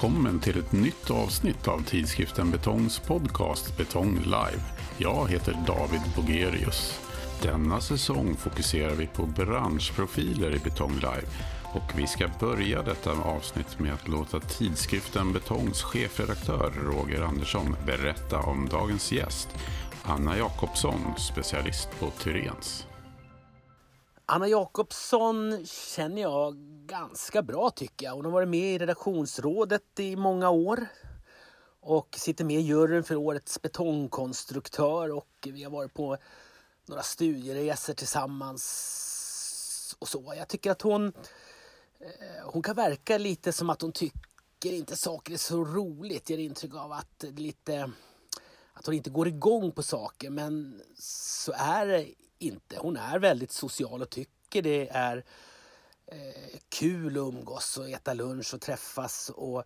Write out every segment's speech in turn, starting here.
välkommen till ett nytt avsnitt av tidskriften Betongs podcast Betong Live. Jag heter David Bogerius. Denna säsong fokuserar vi på branschprofiler i Betong Live och vi ska börja detta avsnitt med att låta tidskriften Betongs chefredaktör Roger Andersson berätta om dagens gäst, Anna Jakobsson, specialist på Tyrens. Anna Jakobsson känner jag ganska bra tycker jag. Hon har varit med i redaktionsrådet i många år och sitter med i juryn för årets betongkonstruktör och vi har varit på några studieresor tillsammans och så. Jag tycker att hon, eh, hon kan verka lite som att hon tycker inte saker är så roligt. Ger intryck av att lite att hon inte går igång på saker men så är det inte. Hon är väldigt social och tycker det är eh, kul att umgås och äta lunch och träffas och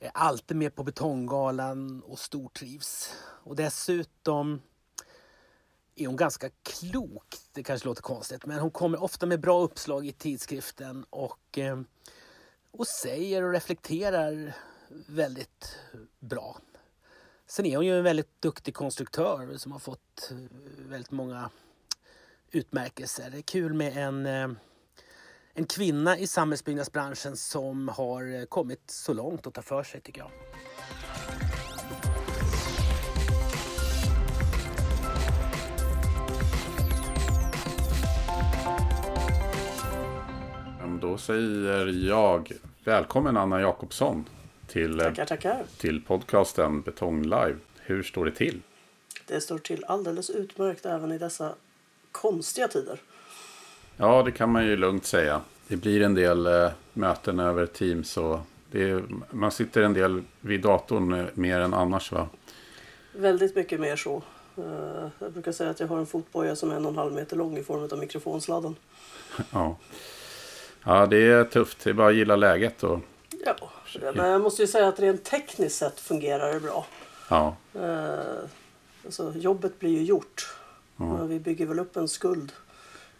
är alltid med på Betonggalan och stortrivs. Och dessutom är hon ganska klok. Det kanske låter konstigt, men hon kommer ofta med bra uppslag i tidskriften och, eh, och säger och reflekterar väldigt bra. Sen är hon ju en väldigt duktig konstruktör som har fått eh, väldigt många utmärkelser. Det är kul med en, eh, en kvinna i samhällsbyggnadsbranschen som har kommit så långt och tar för sig tycker jag. Då säger jag välkommen Anna Jakobsson till, tackar, tackar. till podcasten Betong Live. Hur står det till? Det står till alldeles utmärkt även i dessa konstiga tider. Ja, det kan man ju lugnt säga. Det blir en del eh, möten över Teams och är, man sitter en del vid datorn eh, mer än annars va? Väldigt mycket mer så. Uh, jag brukar säga att jag har en fotboja som är en och en halv meter lång i form av mikrofonsladden. ja. ja, det är tufft. Det är bara att gilla läget. Och... Ja, men jag måste ju säga att rent tekniskt sett fungerar det bra. Ja. Uh, alltså, jobbet blir ju gjort. Ja. Vi bygger väl upp en skuld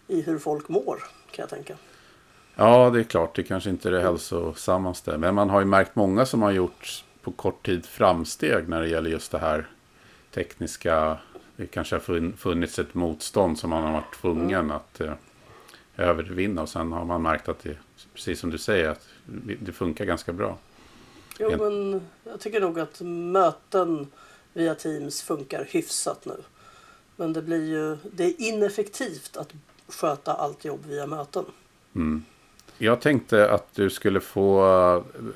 i hur folk mår kan jag tänka. Ja, det är klart. Det kanske inte är det hälsosammaste. Men man har ju märkt många som har gjort på kort tid framsteg när det gäller just det här tekniska. Det kanske har funnits ett motstånd som man har varit tvungen mm. att eh, övervinna. Och sen har man märkt att det, precis som du säger, att det funkar ganska bra. Jo, men jag tycker nog att möten via Teams funkar hyfsat nu. Men det blir ju det är ineffektivt att sköta allt jobb via möten. Mm. Jag tänkte att du skulle få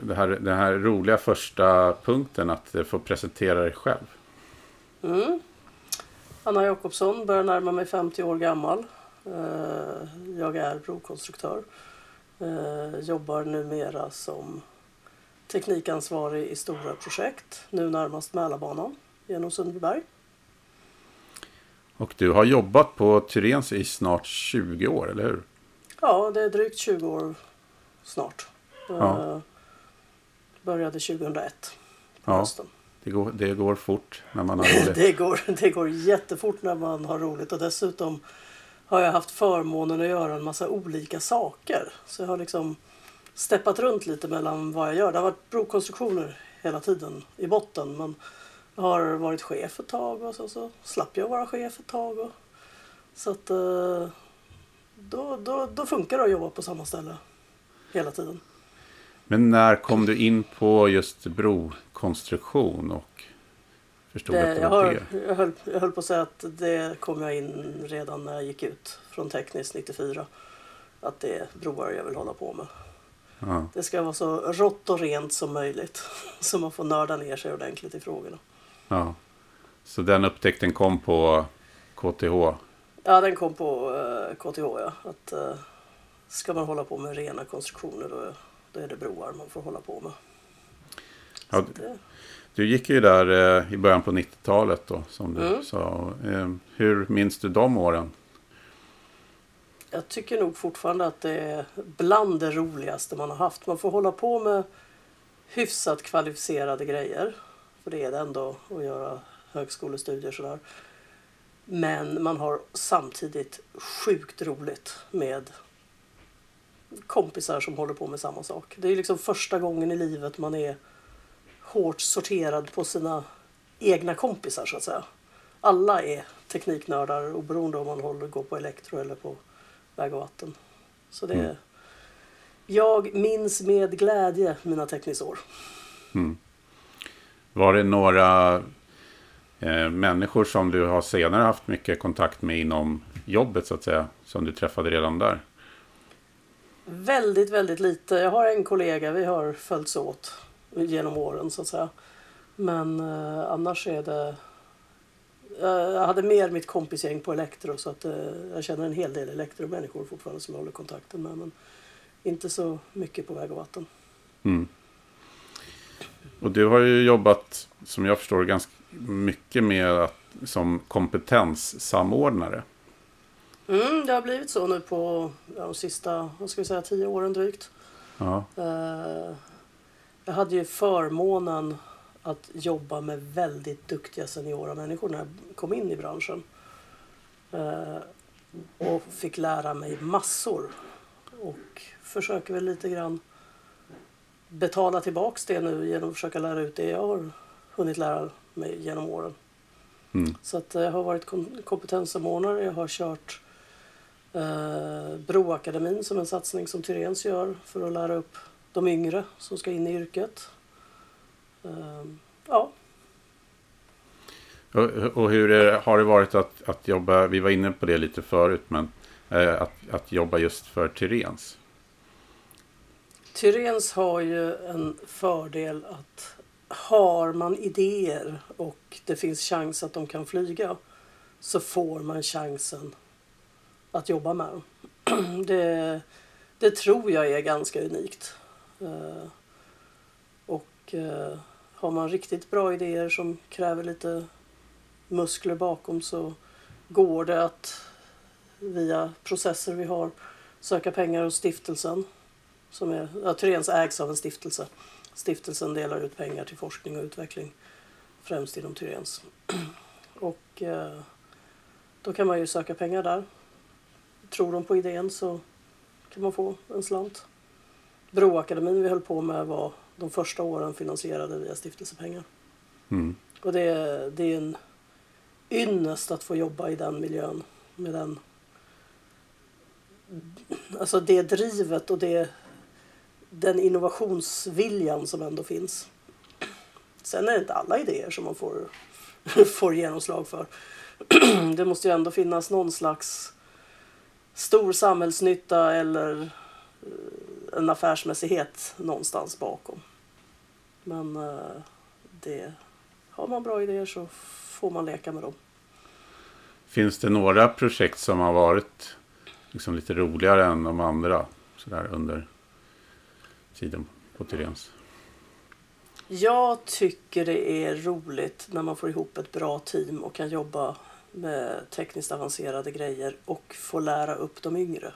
det här, den här roliga första punkten att få presentera dig själv. Mm. Anna Jakobsson, börjar närma mig 50 år gammal. Eh, jag är brokonstruktör. Eh, jobbar numera som teknikansvarig i stora projekt. Nu närmast Mälarbanan genom Sundbyberg. Och du har jobbat på Tyrens i snart 20 år, eller hur? Ja, det är drygt 20 år snart. Ja. Eh, började 2001 på ja. hösten. Det går, det går fort när man har roligt. det, går, det går jättefort när man har roligt och dessutom har jag haft förmånen att göra en massa olika saker. Så jag har liksom steppat runt lite mellan vad jag gör. Det har varit brokonstruktioner hela tiden i botten men har varit chef ett tag och så, så slapp jag vara chef ett tag. Och, så att eh, då, då, då funkar det att jobba på samma ställe hela tiden. Men när kom du in på just brokonstruktion och förstod det, att det var det? Jag höll, jag höll på att säga att det kom jag in redan när jag gick ut från tekniskt 94. Att det är broar jag vill hålla på med. Ja. Det ska vara så rått och rent som möjligt. Så man får nörda ner sig ordentligt i frågorna. Ja. Så den upptäckten kom på KTH? Ja, den kom på uh, KTH ja. Att, uh, ska man hålla på med rena konstruktioner då, då är det broar man får hålla på med. Ja, det... Du gick ju där eh, i början på 90-talet då som du mm. sa. Eh, hur minns du de åren? Jag tycker nog fortfarande att det är bland det roligaste man har haft. Man får hålla på med hyfsat kvalificerade grejer. För det är det ändå att göra högskolestudier sådär. Men man har samtidigt sjukt roligt med kompisar som håller på med samma sak. Det är liksom första gången i livet man är hårt sorterad på sina egna kompisar så att säga. Alla är tekniknördar oberoende om man håller, går på elektro eller på väg och vatten. Så det Mm. Jag minns med glädje mina teknisår. Var det några eh, människor som du har senare haft mycket kontakt med inom jobbet så att säga? Som du träffade redan där? Väldigt, väldigt lite. Jag har en kollega, vi har följts åt genom åren så att säga. Men eh, annars är det... Eh, jag hade mer mitt kompisgäng på elektro så att eh, jag känner en hel del elektromänniskor fortfarande som jag håller kontakten med. Men inte så mycket på väg och vatten. Mm. Och du har ju jobbat, som jag förstår ganska mycket med att, som kompetenssamordnare. Mm, det har blivit så nu på ja, de sista vad ska vi säga, tio åren drygt. Ja. Eh, jag hade ju förmånen att jobba med väldigt duktiga seniora människor när jag kom in i branschen. Eh, och fick lära mig massor. Och försöker väl lite grann betala tillbaks det nu genom att försöka lära ut det jag har hunnit lära mig genom åren. Mm. Så att jag har varit kom- kompetenssamordnare, jag har kört eh, Broakademin som en satsning som Tyrens gör för att lära upp de yngre som ska in i yrket. Eh, ja, Och, och hur är, har det varit att, att jobba, vi var inne på det lite förut, men eh, att, att jobba just för Tyrens? Tyrens har ju en fördel att har man idéer och det finns chans att de kan flyga så får man chansen att jobba med dem. Det, det tror jag är ganska unikt. Eh, och eh, har man riktigt bra idéer som kräver lite muskler bakom så går det att via processer vi har söka pengar hos stiftelsen som är, ja, Tyrens ägs av en stiftelse. Stiftelsen delar ut pengar till forskning och utveckling, främst inom Tyrens. Och eh, då kan man ju söka pengar där. Tror de på idén så kan man få en slant. Broakademin vi höll på med var de första åren finansierade via stiftelsepengar. Mm. Och det, är- det är en ynnest att få jobba i den miljön med den alltså det drivet och det, den innovationsviljan som ändå finns. Sen är det inte alla idéer som man får, får genomslag för. Det måste ju ändå finnas någon slags stor samhällsnytta eller eh, en affärsmässighet någonstans bakom. Men eh, det, har man bra idéer så får man leka med dem. Finns det några projekt som har varit liksom lite roligare än de andra sådär under tiden på Tyréns? Jag tycker det är roligt när man får ihop ett bra team och kan jobba med tekniskt avancerade grejer och få lära upp de yngre.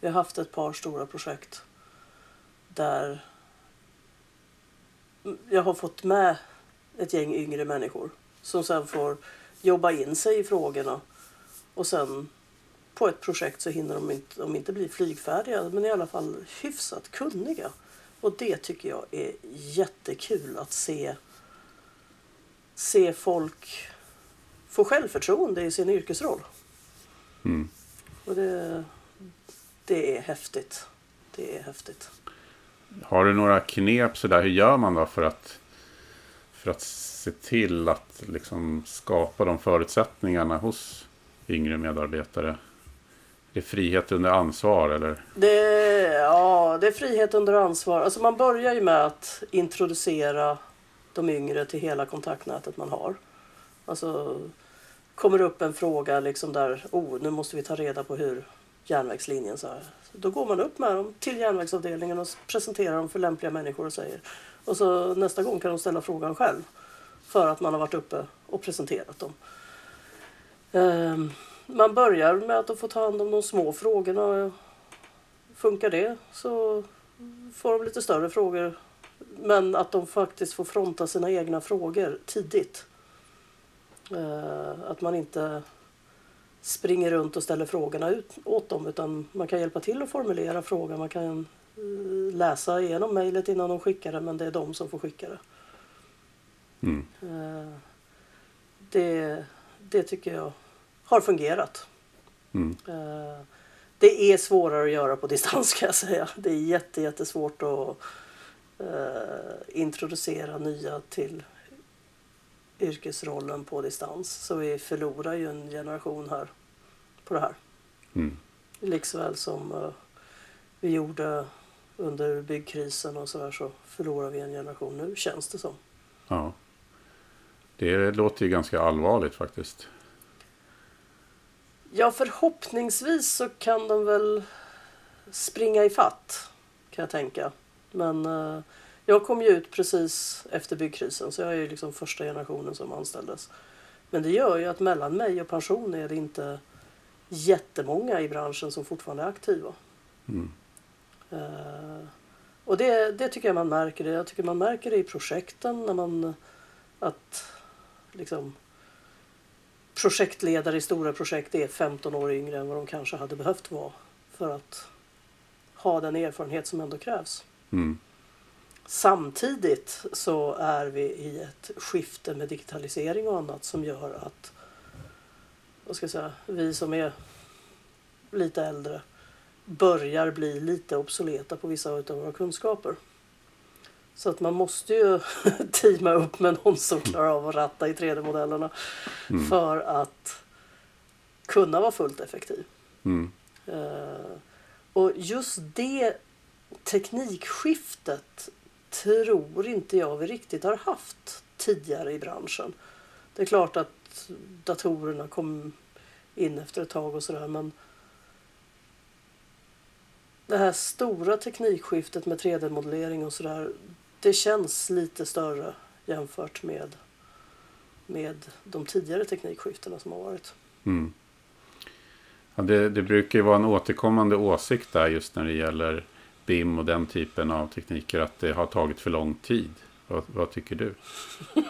Vi har haft ett par stora projekt där jag har fått med ett gäng yngre människor som sen får jobba in sig i frågorna och sen på ett projekt så hinner de inte, de inte bli flygfärdiga men i alla fall hyfsat kunniga. Och det tycker jag är jättekul att se, se folk få självförtroende i sin yrkesroll. Mm. Och det, det är häftigt. Det är häftigt. Har du några knep sådär? Hur gör man då för att, för att se till att liksom skapa de förutsättningarna hos yngre medarbetare? Är det frihet under ansvar eller? Det, ja, det är frihet under ansvar. Alltså man börjar ju med att introducera de yngre till hela kontaktnätet man har. Alltså kommer det upp en fråga liksom där, oh, nu måste vi ta reda på hur järnvägslinjen så här. Då går man upp med dem till järnvägsavdelningen och presenterar dem för lämpliga människor och säger. Och så nästa gång kan de ställa frågan själv. För att man har varit uppe och presenterat dem. Um, man börjar med att de får ta hand om de små frågorna. Funkar det så får de lite större frågor. Men att de faktiskt får fronta sina egna frågor tidigt. Eh, Att man inte springer runt och ställer frågorna ut åt dem utan man kan hjälpa till att formulera frågan. Man kan eh, läsa igenom mejlet innan de skickar det men det är de som får skicka det. Mm. Eh, det, det tycker jag har fungerat. Mm. Eh, det är svårare att göra på distans kan jag säga. Det är jätte, jättesvårt att eh, introducera nya till yrkesrollen på distans. Så vi förlorar ju en generation här på det här. Mm. Likväl som eh, vi gjorde under byggkrisen och sådär så förlorar vi en generation nu känns det som. Ja. Det låter ju ganska allvarligt faktiskt. Ja, förhoppningsvis så kan de väl springa i fatt kan jag tänka. Men eh, jag kom ju ut precis efter byggkrisen så jag är ju liksom första generationen som anställdes. Men det gör ju att mellan mig och pension är det inte jättemånga i branschen som fortfarande är aktiva. Mm. Eh, och det, det tycker jag man märker. Det. Jag tycker man märker det i projekten när man att liksom projektledare i stora projekt är 15 år yngre än vad de kanske hade behövt vara för att ha den erfarenhet som ändå krävs. Mm. Samtidigt så är vi i ett skifte med digitalisering och annat som gör att vad ska jag säga, vi som är lite äldre börjar bli lite obsoleta på vissa av våra kunskaper. Så att man måste ju teama upp med någon som klarar av att ratta i 3D-modellerna Mm. för att kunna vara fullt effektiv. Mm. Eh, och just det teknikskiftet tror inte jag vi riktigt har haft tidigare i branschen. Det är klart att datorerna kom in efter ett tag och sådär men det här stora teknikskiftet med 3D-modellering och sådär det känns lite större jämfört med, med de tidigare teknikskiftena som har varit. Mm. Ja, det, det brukar ju vara en återkommande åsikt där just när det gäller BIM och den typen av tekniker att det har tagit för lång tid. Vad, vad tycker du?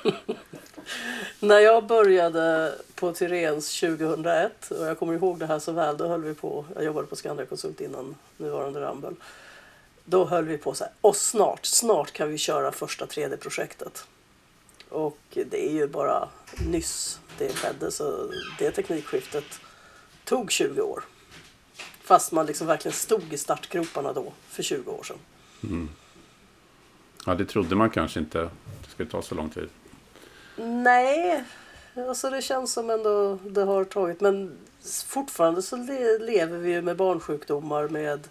När jag började på Tyrens 2001 och jag kommer ihåg det här så väl, då höll vi på, jag jobbade på Skandia Konsult innan nuvarande Ramboll. Då höll vi på så här, och snart, snart kan vi köra första 3D-projektet. Och det är ju bara nyss det skedde så det teknikskiftet tog 20 år. Fast man liksom verkligen stod i startgroparna då, för 20 år sedan. Mm. Ja, det trodde man kanske inte. Det skulle ta så lång tid. Nej, alltså det känns som ändå det har tagit. Men fortfarande så le- lever vi ju med barnsjukdomar med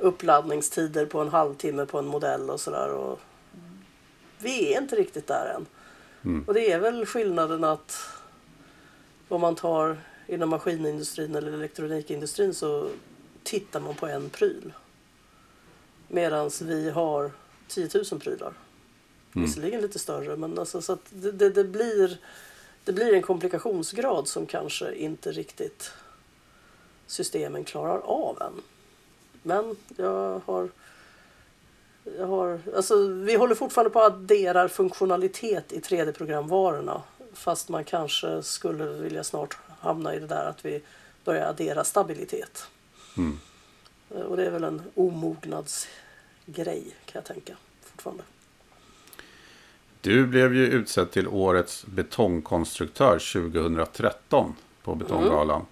uppladdningstider på en halvtimme på en modell och sådär. Vi är inte riktigt där än. Mm. Och det är väl skillnaden att om man tar inom maskinindustrin eller elektronikindustrin så tittar man på en pryl. Medan vi har 10 000 prylar. Mm. Visserligen lite större men alltså så det, det, det, blir, det blir en komplikationsgrad som kanske inte riktigt systemen klarar av än. Men jag har, jag har alltså vi håller fortfarande på att addera funktionalitet i 3D-programvarorna fast man kanske skulle vilja snart hamna i det där att vi börjar addera stabilitet. Mm. Och det är väl en omognadsgrej kan jag tänka fortfarande. Du blev ju utsedd till årets betongkonstruktör 2013 på Betonggalan.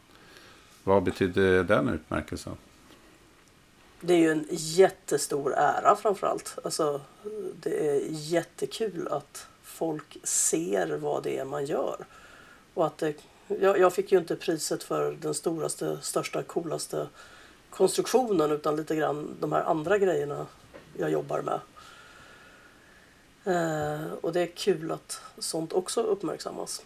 Vad betydde den utmärkelsen? Det är ju en jättestor ära framförallt. Alltså, det är jättekul att folk ser vad det är man gör. Och att det, jag, jag fick ju inte priset för den storaste, största, coolaste konstruktionen utan lite grann de här andra grejerna jag jobbar med. Eh, och det är kul att sånt också uppmärksammas.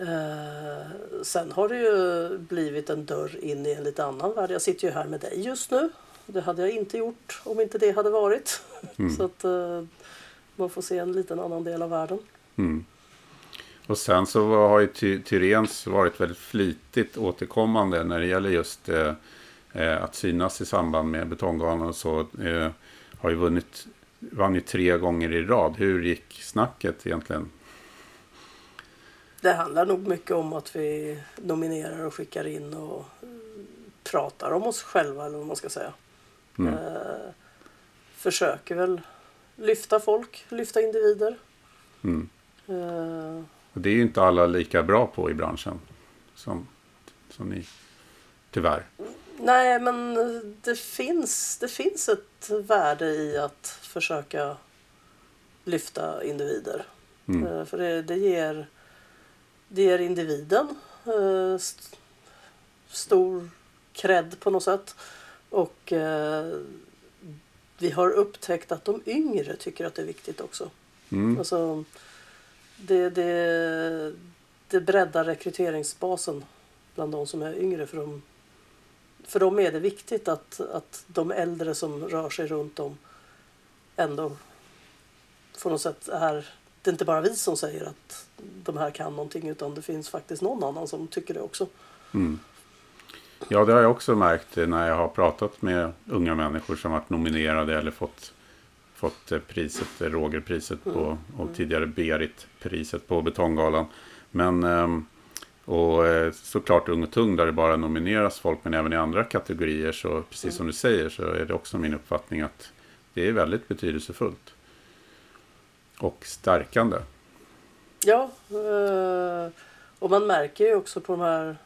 Eh, sen har det ju blivit en dörr in i en lite annan värld. Jag sitter ju här med dig just nu. Det hade jag inte gjort om inte det hade varit. Mm. Så att eh, man får se en liten annan del av världen. Mm. Och sen så har ju Ty- Tyrens varit väldigt flitigt återkommande när det gäller just eh, eh, att synas i samband med Betonggalan och så. Eh, har ju vunnit, vann ju tre gånger i rad. Hur gick snacket egentligen? Det handlar nog mycket om att vi nominerar och skickar in och eh, pratar om oss själva eller vad man ska säga. Mm. Eh, försöker väl lyfta folk, lyfta individer. Mm. Eh, Och det är ju inte alla lika bra på i branschen. Som, som ni, tyvärr. nej, men det finns, det finns ett värde i att försöka lyfta individer. Mm. Eh, för det, det, ger, det ger individen eh, st- stor cred på något sätt. Och eh, vi har upptäckt att de yngre tycker att det är viktigt också. Mm. Alltså, det, det, det breddar rekryteringsbasen bland de som är yngre. För dem, för dem är det viktigt att, att de äldre som rör sig runt om ändå på något sätt är... Det är inte bara vi som säger att de här kan någonting utan det finns faktiskt någon annan som tycker det också. Mm. Ja, det har jag också märkt när jag har pratat med unga människor som varit nominerade eller fått, fått eh, priset, eh, Rogerpriset på, och tidigare Berit-priset på Betonggalan. Men, ehm, och eh, såklart Ung och Tung där det bara nomineras folk, men även i andra kategorier så, precis som du säger, så är det också min uppfattning att det är väldigt betydelsefullt. Och stärkande. Ja, och man märker ju också på de här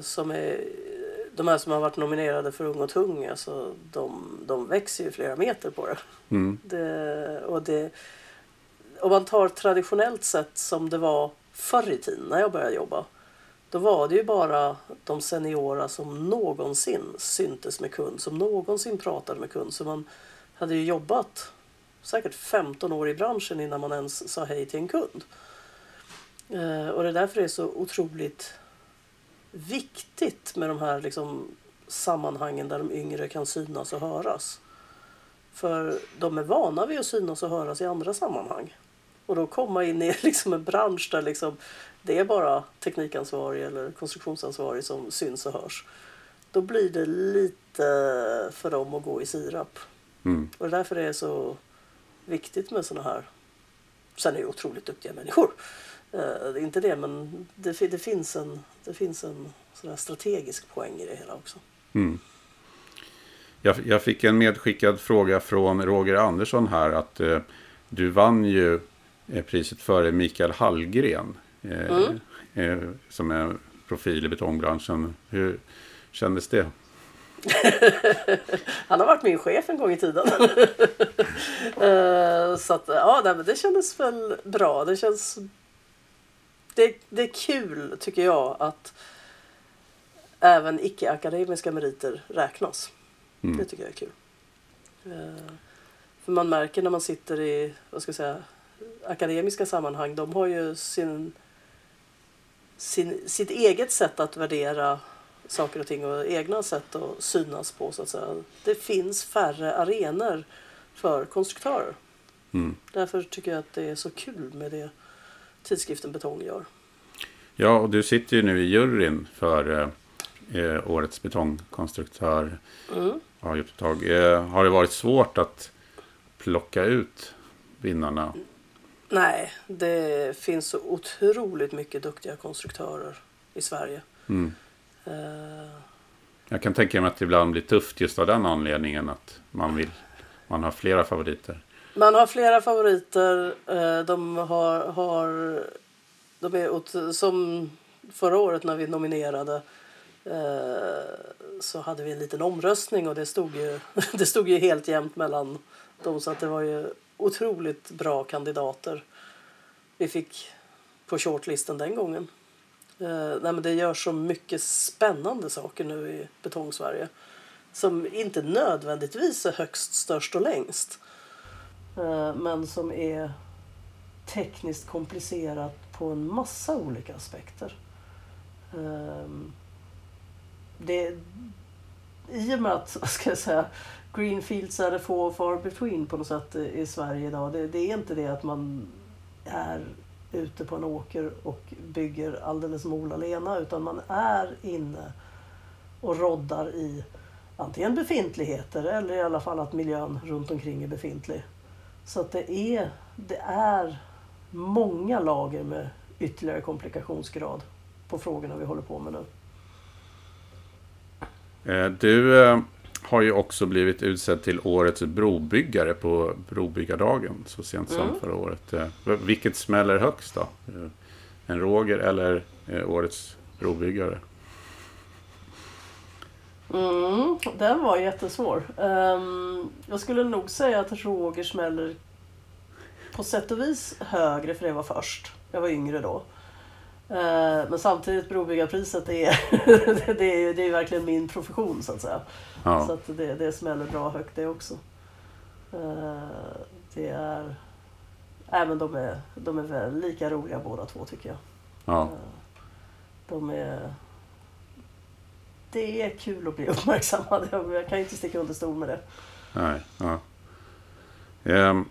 som är de här som har varit nominerade för Ung och Tung, alltså de, de växer ju flera meter på det. Mm. det och det. Om man tar traditionellt sett som det var förr i tiden när jag började jobba. Då var det ju bara de seniora som någonsin syntes med kund, som någonsin pratade med kund. Så man hade ju jobbat säkert 15 år i branschen innan man ens sa hej till en kund. Eh, och det är därför det är så otroligt viktigt med de här liksom, sammanhangen där de yngre kan synas och höras. För de är vana vid att synas och höras i andra sammanhang. Och då komma in i liksom en bransch där liksom det är bara teknikansvarig eller konstruktionsansvarig som syns och hörs. Då blir det lite för dem att gå i sirap. Mm. Och det är därför det så viktigt med såna här... Sen är det otroligt duktiga människor. Eh, inte det, men det, det finns en, det finns en sån strategisk poäng i det hela också. Mm. Jag, jag fick en medskickad fråga från Roger Andersson här att eh, du vann ju eh, priset före Mikael Hallgren eh, eh, som är profil i betongbranschen. Hur kändes det? Han har varit min chef en gång i tiden. Eh, så att, ja, det kändes väl bra. Det känns... Det, det är kul, tycker jag, att även icke-akademiska meriter räknas. Mm. Det tycker jag är kul. Eh, För man märker när man sitter i, vad ska jag säga, akademiska sammanhang, de har ju sin, sin, sitt eget sätt att värdera saker och ting och egna sätt att synas på så att säga. Det finns färre arenor för konstruktörer. Mm. Därför tycker jag att det är så kul med det tidskriften Betong gör. Ja, och du sitter ju nu i juryn för eh, eh, årets betongkonstruktör. Mm. Har, gjort ett tag. Eh, har det varit svårt att plocka ut vinnarna? Nej, det finns så otroligt mycket duktiga konstruktörer i Sverige. Mm. Eh, Jag kan tänka mig att det ibland blir tufft just av den anledningen att man vill man har flera favoriter. Man har flera favoriter. Eh, de har, har de är åt, som förra året när vi nominerade eh, så hade vi en liten omröstning och det stod ju, det stod ju helt jämnt mellan dem så att det var ju otroligt bra kandidater vi fick på shortlisten den gången. Eh, nej men det gör så mycket spännande saker nu i Betongsverige som inte nödvändigtvis är högst, störst och längst. Eh, men som är tekniskt komplicerat på en massa olika aspekter. Ehm, det, I och med att, ska jag säga, Greenfields är det få och far between på något sätt i Sverige idag. Det, det är inte det att man är ute på en åker och bygger alldeles mola lena utan man är inne och roddar i antingen befintligheter eller i alla fall att miljön runt omkring är befintlig. Så att det är, det är många lager med ytterligare komplikationsgrad på frågorna vi håller på med nu. Eh, Du, eh, har ju också blivit utsedd till årets brobyggare på Brobyggardagen så sent som Mm. förra året. Eh, Vilket smäller högst då? En Roger eller årets brobyggare? Mm, den var jättesvår. Ehm, jag skulle nog säga att Roger smäller på sätt och vis högre för det var först. Jag var yngre då. Eh, men samtidigt brobyggarpriset är, det, är, ju- det är verkligen min profession så att säga. Så Ja, att det, det smäller bra högt det också. Eh, det är... Även de är, de är väl lika roliga båda två tycker jag. ja, De är... Det är kul att bli uppmärksammad. Jag kan inte sticka under stol med det. nej, ja. Ehm,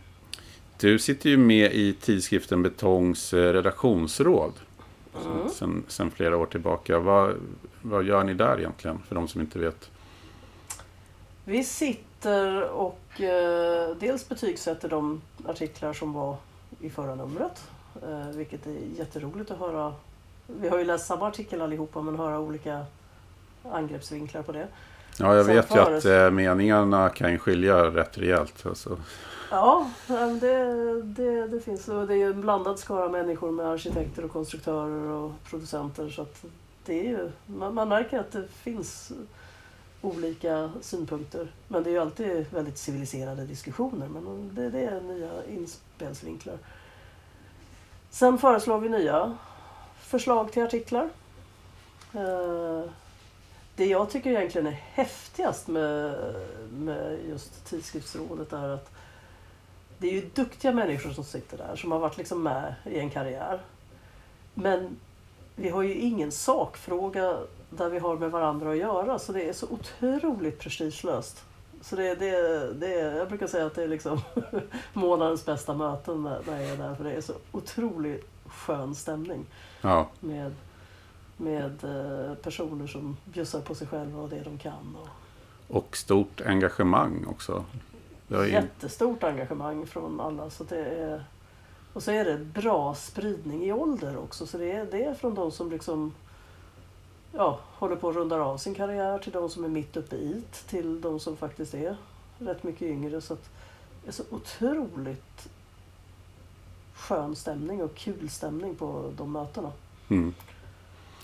Du sitter ju med i tidskriften Betongs eh, redaktionsråd. Mm. Sen, sen flera år tillbaka. Vad, vad gör ni där egentligen? För de som inte vet. Vi sitter och eh, dels betygsätter de artiklar som var i förra numret. Eh, vilket är jätteroligt att höra. Vi har ju läst samma artikel allihopa men höra olika angreppsvinklar på det. Ja, jag vet ju att eh, meningarna kan skilja rätt rejält. Alltså. Ja, det, det, det finns. Och det är ju en blandad skara människor med arkitekter och konstruktörer och producenter. Så att det är ju, man, man märker att det finns olika synpunkter. Men det är ju alltid väldigt civiliserade diskussioner. Men det, det är nya inspelsvinklar. Sen föreslår vi nya förslag till artiklar. Eh, Det jag tycker egentligen är häftigast med, med just tidskriftsrådet är att det är ju duktiga människor som sitter där som har varit liksom med i en karriär. Men vi har ju ingen sakfråga där vi har med varandra att göra så det är så otroligt prestigelöst. Så det, det, det jag brukar säga att det är liksom månadens bästa möten när, när jag är där för det är så otroligt skön stämning Ja, med, med eh, personer som bjussar på sig själva och det de kan. Och och stort engagemang också. Ju, jättestort engagemang från alla. Så det är, och så är det bra spridning i ålder också. Så det är, det är från de som liksom ja, håller på att runda av sin karriär till de som är mitt uppe i till de som faktiskt är rätt mycket yngre. Så att det är så otroligt skön stämning och kul stämning på de mötena. mm,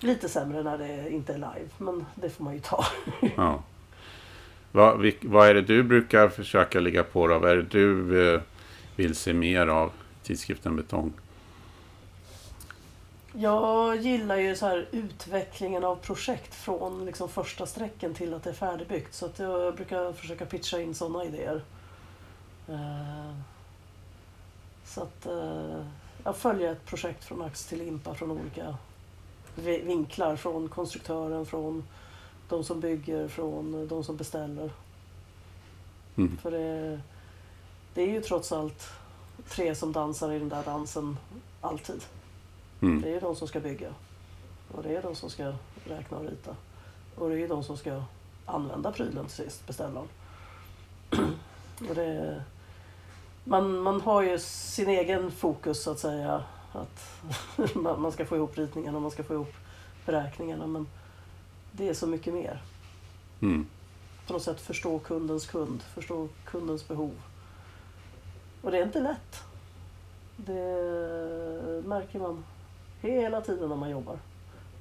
Lite sämre när det inte är live, men det får man ju ta. ja. Vad, vad är det du brukar försöka ligga på då? Vad är det du eh, vill se mer av tidskriften Betong? Jag gillar ju så här utvecklingen av projekt från liksom första sträcken till att det är färdigbyggt. Så att jag brukar försöka pitcha in sådana idéer. Eh, Så att eh, jag följer ett projekt från ax till limpa från olika vinklar. Från konstruktören, från de som bygger, från de som beställer. Mm. För det, det är ju trots allt tre som dansar i den där dansen alltid. Mm. Det är de som ska bygga. Och det är de som ska räkna och rita. Och det är de som ska använda prylen till sist, beställaren. och det, man, man har ju sin egen fokus så att säga. Att man ska få ihop ritningarna och man ska få ihop beräkningarna. Men det är så mycket mer. Mm. På något sätt förstå kundens kund, förstå kundens behov. Och det är inte lätt. Det märker man hela tiden när man jobbar.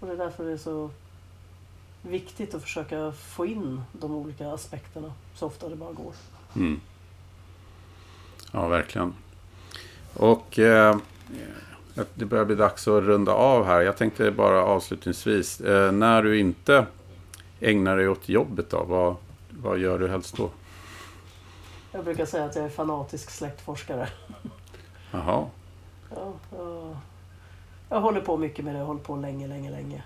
Och det är därför det är så viktigt att försöka få in de olika aspekterna så ofta det bara går. Mm. Ja, verkligen. Och eh, det börjar bli dags att runda av här. Jag tänkte bara avslutningsvis. Eh, när du inte ägnar dig åt jobbet då, vad, vad gör du helst då? Jag brukar säga att jag är fanatisk släktforskare. Jaha, Ja, ja. Jag håller på mycket med det. Jag hållit på länge, länge, länge.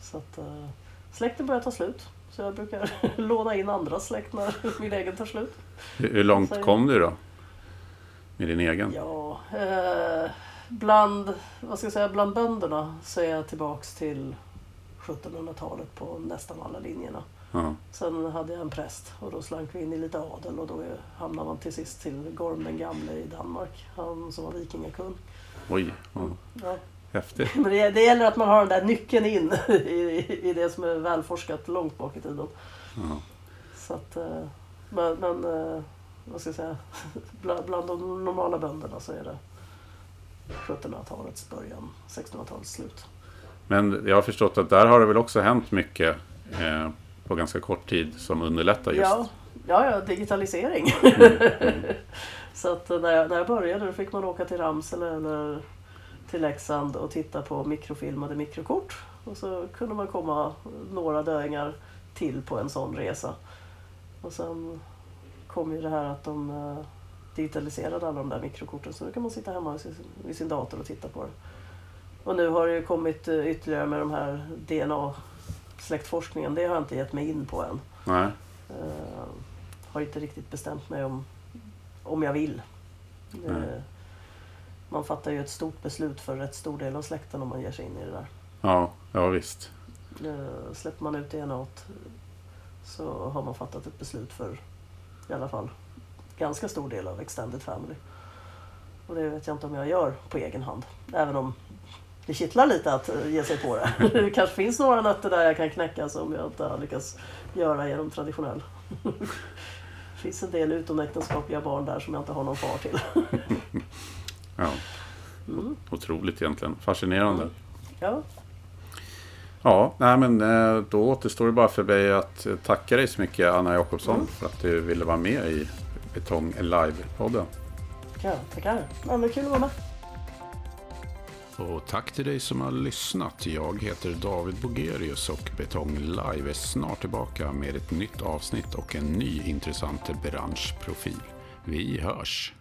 Så att uh, släkten börjar ta slut. Så jag brukar låna in andra släkt när min egen tar slut. hur, hur långt kom du då? Med din egen? Ja, eh, bland, vad ska jag säga, bland bönderna så är jag tillbaks till 1700-talet på nästan alla linjerna. Ja. Sen hade jag en präst och då slank vi in i lite adel och då hamnar man till sist till Gorm den gamle i Danmark. Han som var vikingakung. Oj, ja, Ja. häftigt. Men det, det gäller att man har den där nyckeln in i, i det som är välforskat långt bak i tiden. Ja. Så att, eh, men, men eh, vad ska jag säga, bland, bland de normala bönderna så är det 1700-talets början, 1600-talets slut. Men jag har förstått att där har det väl också hänt mycket eh, på ganska kort tid som underlättar just. Ja, ja, ja digitalisering. så att när jag, när jag började då fick man åka till Ramsele eller till Leksand och titta på mikrofilmade mikrokort. Och så kunde man komma några döingar till på en sån resa. Och sen kom ju det här att de eh, digitaliserade alla de där mikrokorten så nu kan man sitta hemma vid sin, dator och titta på det. Och nu har det ju kommit eh, ytterligare med de här DNA-släktforskningen. Det har jag inte gett mig in på än. Nej. Uh, har inte riktigt bestämt mig om, om jag vill. Uh, man fattar ju ett stort beslut för rätt stor del av släkten om man ger sig in i det där. Ja, ja visst. Uh, släpper man ut DNA så har man fattat ett beslut för i alla fall ganska stor del av extended family. Och det vet jag inte om jag gör på egen hand. Även om det kittlar lite att eh, ge sig på det. Det kanske finns några nötter där jag kan knäcka som jag inte har lyckats göra genom traditionell. Det finns en del utomäktenskapliga barn där som jag inte har någon far till. Ja. Mm. Otroligt egentligen. Fascinerande. Ja, Ja, nej men eh, då återstår det bara för mig att eh, tacka dig så mycket Anna Jakobsson Mm. för att du ville vara med i Betong Live-podden. tackar. tackar. Ja, men kul att vara med. Och tack till dig som har lyssnat. Jag heter David Bogerius och Betong Live är snart tillbaka med ett nytt avsnitt och en ny intressant branschprofil. Vi hörs!